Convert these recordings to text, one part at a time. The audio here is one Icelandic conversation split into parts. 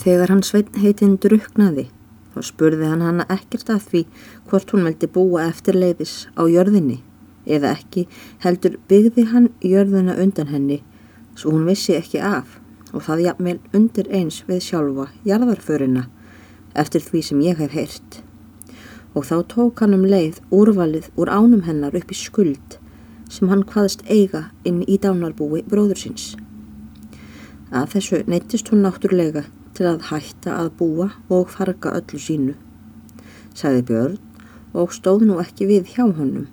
Þegar hann sveitn heitinn druknaði, þá spurði hann hana ekkert að því hvort hún veldi búa eftir leiðis á jörðinni eða ekki heldur byggði hann jörðina undan henni svo hún vissi ekki af og það jafnvel undir eins við sjálfa jarðarförina eftir því sem ég hef heyrt. Og þá tók hann um leið úrvalið úr ánum hennar upp í skuld sem hann hvaðist eiga inn í dánarbúi bróður síns. Að þessu neittist hún náttúrlega til að hætta að búa og farga öllu sínu, sagði Björn og stóð nú ekki við hjá honum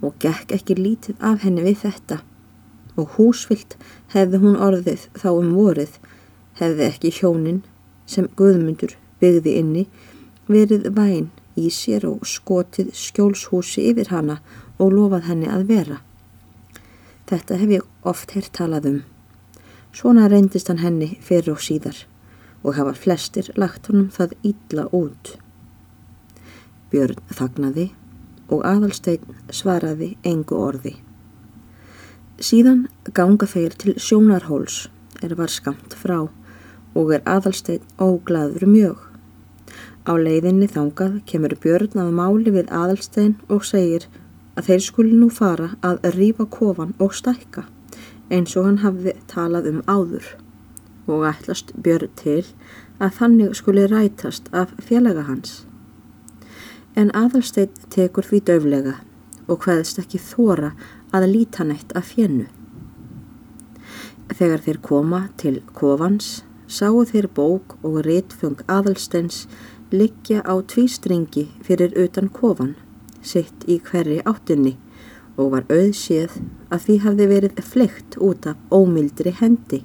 og gekk ekki lítið af henni við þetta og húsfyllt hefði hún orðið þá um vorið hefði ekki hjónin sem Guðmundur byggði inni verið væn í sér og skotið skjólshúsi yfir hana og lofað henni að vera. Þetta hef ég oft hér talað um. Svona reyndist hann henni fyrir og síðar og hafa flestir lagt honum það ítla út. Björn þagnaði og aðalstein svaraði engu orði. Síðan ganga þeir til sjónarhóls er var skamt frá og er aðalstein óglaður mjög. Á leiðinni þangað kemur Björn að máli við aðalstein og segir að þeir skuli nú fara að rýfa kofan og stækka eins og hann hafði talað um áður. Og ætlast Björn til að þannig skuli rætast af félaga hans. En aðalsteinn tekur því döflega og hvaðist ekki þóra að líta nætt af fjennu. Þegar þeir koma til kofans sáu þeir bók og réttfung aðalsteins liggja á tvístringi fyrir utan kofan, sitt í hverri áttunni og var auðséð að því hafði verið fleikt út af ómildri hendi.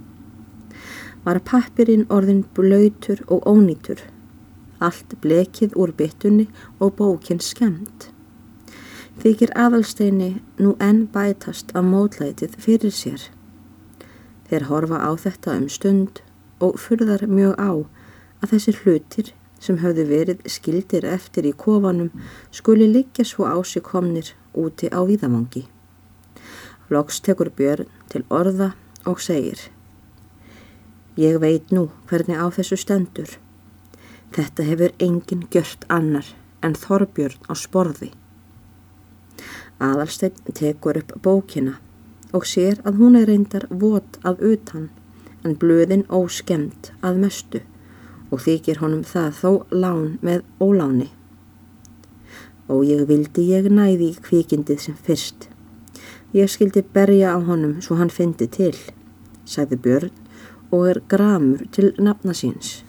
Var pappirinn orðin blöytur og ónýtur allt blekið úr byttunni og bókinn skemmt. Þykir aðalsteini nú enn bætast af mótlætið fyrir sér. Þeir horfa á þetta um stund og fyrðar mjög á að þessir hlutir sem höfðu verið skildir eftir í kofanum skuli liggja svo á sig komnir úti á víðamangi. Loks tekur Björn til orða og segir Ég veit nú hvernig á þessu stendur. Þetta hefur enginn gjört annar en Þorbjörn á sporði. Aðalsteinn tekur upp bókina og sér að hún er reyndar vot að utan en blöðin óskemmt að mestu og þykir honum það þó lán með óláni. Og ég vildi ég næði í kvikindið sem fyrst. Ég skildi berja á honum svo hann fyndi til, sagði Björn og er gramur til nafna síns.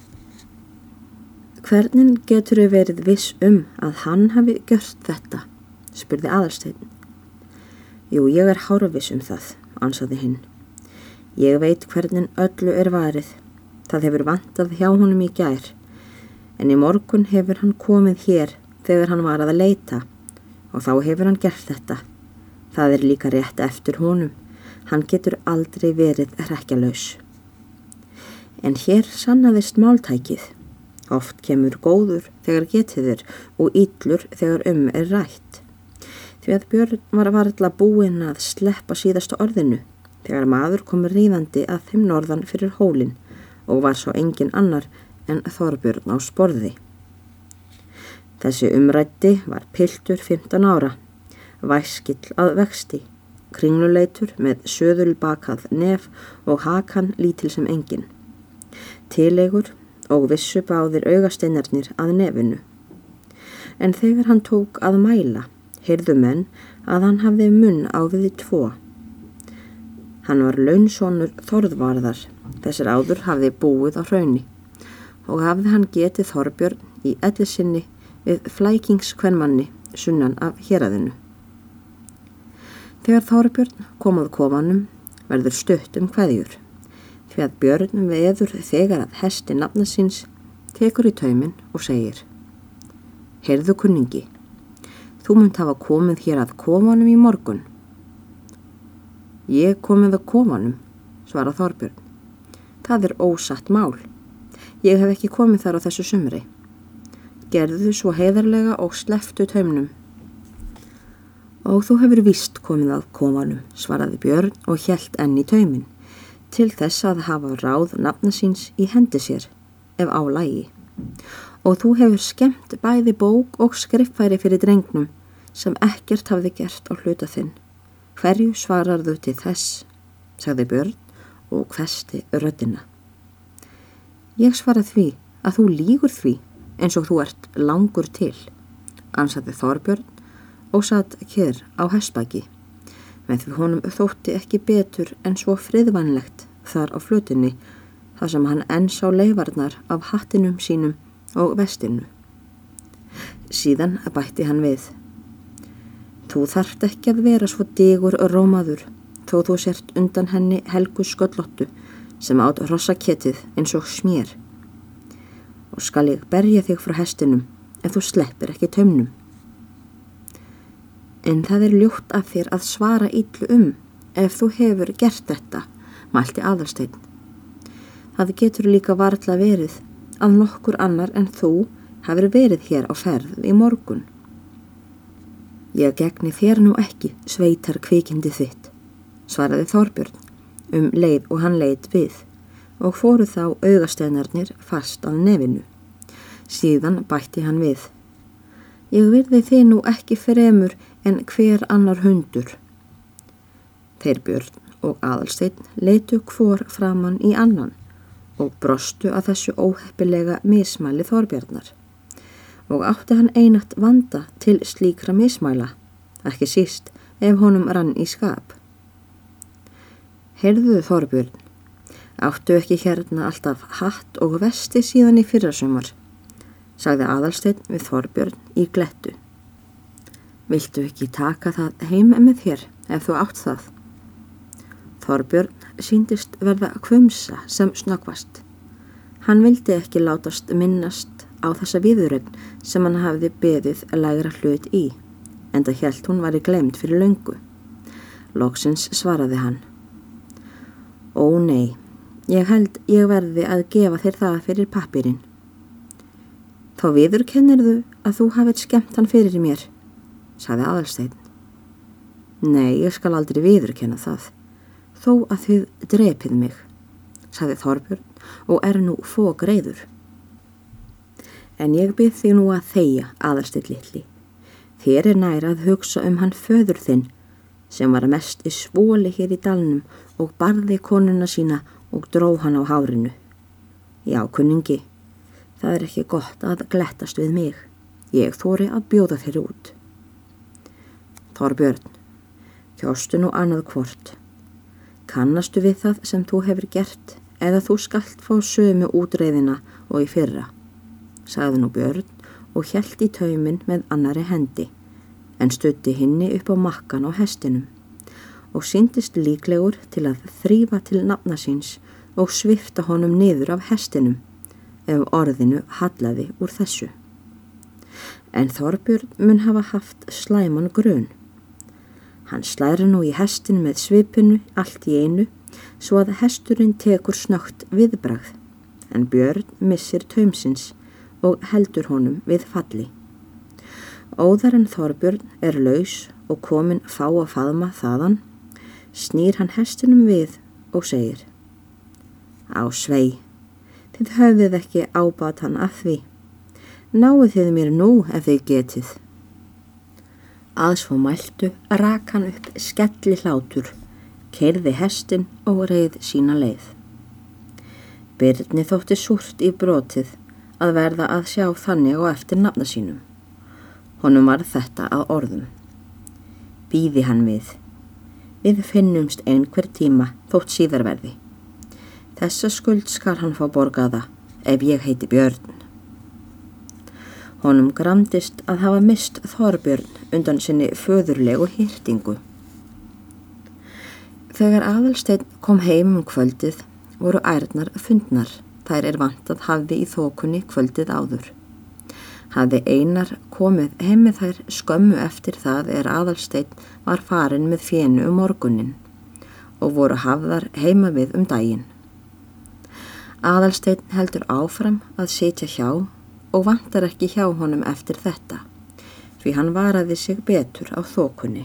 Hvernig getur þau verið viss um að hann hafi gjört þetta? spurði aðalstegn. Jú, ég er hárviss um það, ansaði hinn. Ég veit hvernig öllu er varið. Það hefur vantað hjá honum í gær. En í morgun hefur hann komið hér þegar hann var að leita og þá hefur hann gert þetta. Það er líka rétt eftir honum. Hann getur aldrei verið rekjalaus. En hér sannaðist máltækið. Oft kemur góður þegar getiður og yllur þegar um er rætt. Því að Björn var varðla búinn að sleppa síðasta orðinu þegar maður komur ríðandi að þeim norðan fyrir hólinn og var svo engin annar en Þorbjörn á sporði. Þessi umrætti var piltur 15 ára, væskill að vexti, kringluleitur með söðulbakað nef og hakan lítil sem engin. Tilegur og vissu báðir augasteinarnir að nefinu. En þegar hann tók að mæla, heyrðu menn að hann hafði munn á viði tvo. Hann var launsónur þorðvarðar, þessar áður hafði búið á hraunni og hafði hann getið Þorbjörn í ellisinni við flækingskvennmanni sunnan af héræðinu. Þegar Þorbjörn kom að kofanum verður stutt um hvaðjur því að björnum veður þegar að hesti nafna síns tekur í tauminn og segir Heyrðu kunningi, þú munt hafa komið hér að komanum í morgun. Ég komið að komanum, svara Þorbjörn. Það er ósatt mál. Ég hef ekki komið þar á þessu sumri. Gerðu þú svo heiðarlega og sleftu taumnum. Og þú hefur vist komið að komanum, svaraði Björn og hjælt enn í tauminn til þess að hafa ráð nafna síns í hendi sér ef á lægi og þú hefur skemmt bæði bók og skriffæri fyrir drengnum sem ekkert hafði gert á hluta þinn. Hverju svarar þau til þess, sagði Björn og hvesti röddina. Ég svara því að þú lígur því eins og þú ert langur til, ansaði Þorbjörn og satt kér á hessbæki, með því honum þótti ekki betur en svo friðvanlegt þar á flutinni þar sem hann enn sá leifarnar af hattinum sínum og vestinu. Síðan bætti hann við. Þú þarft ekki að vera svo digur rómaður þó þú sért undan henni helgu sköllottu sem átt rossaketið eins og smér. Skal ég berja þig frá hestinum ef þú sleppir ekki taumnum. En það er ljótt af þér að svara yllu um ef þú hefur gert þetta, mælti aðalsteinn. Það getur líka varðla verið að nokkur annar en þú hafur verið hér á ferð í morgun. Ég gegni þér nú ekki sveitar kvikindi þitt, svaraði Þorbjörn um leið og hann leið við og fóru þá augasteinarnir fast á nefinu. Síðan bætti hann við. Ég virði þið nú ekki fremur en hver annar hundur. Þeir Björn og Adalstein leitu hvor framann í annan og brostu að þessu óheppilega mismæli Þorbjarnar og átti hann einat vanda til slíkra mismæla, ekki síst ef honum rann í skap. Heyrðuðu Þorbjörn, áttu ekki hérna alltaf hatt og vesti síðan í fyrrasumar, sagði aðalsteinn við Þorbjörn í glettu. Viltu ekki taka það heim með þér ef þú átt það? Þorbjörn síndist verða kvumsa sem snöggvast. Hann vildi ekki látast minnast á þessa viðurögn sem hann hafði beðið að lægra hlut í, en það helt hún var í glemt fyrir löngu. Lóksins svaraði hann. Ó nei, ég held ég verði að gefa þér það fyrir pappirinn. Þá viður kennirðu að þú hafið skemmt hann fyrir mér, saði aðalsteinn. Nei, ég skal aldrei viður kenna það þó að þið drepið mig, saði Þorbjörn og er nú fók reyður. En ég byrð þig nú að þeia aðarstill litli. Þér er næra að hugsa um hann föður þinn sem var mest í svóli hér í dalnum og barði konuna sína og dró hann á hárinu. Já, kunningi, það er ekki gott að glettast við mig. Ég þóri að bjóða þér út. Þorbjörn, kjóstu nú annað hvort. Kannastu við það sem þú hefur gert eða þú skallt fá sömu útreiðina og í fyrra, sagði nú Björn og hjælt í taumin með annari hendi en stutti hinni upp á makkan á hestinum og syndist líklegur til að þrýfa til nafna síns og svifta honum niður af hestinum ef orðinu hallaði úr þessu. En Þorbjörn mun hafa haft slæman grunn Hann slæri nú í hestinu með svipinu allt í einu svo að hesturinn tekur snögt viðbrað en Björn missir taumsins og heldur honum við falli. Óðar en Þorbjörn er laus og komin fá að faðma þaðan, snýr hann hestinum við og segir Á svei, þið höfðið ekki ábat hann af því. Náðu þið mér nú ef þið getið. Aðs fór mæltu rak hann upp skelli hlátur, keirði hestin og reið sína leið. Byrni þótti súrt í brotið að verða að sjá þannig og eftir nafna sínum. Honum var þetta að orðum. Býði hann við. Við finnumst einhver tíma þótt síðarverði. Þessa skuld skal hann fá borgaða ef ég heiti Björn. Honum gramdist að hafa mist Þorbjörn undan sinni föðurlegu hýrtingu. Þegar aðalsteinn kom heim um kvöldið voru ærnar fundnar, þær er vant að hafði í þókunni kvöldið áður. Hafði einar komið heim með þær skömmu eftir það er aðalsteinn var farin með fjennu um morgunin og voru hafðar heima við um daginn. Aðalsteinn heldur áfram að setja hjá og vantar ekki hjá honum eftir þetta, því hann varaði sig betur á þókunni.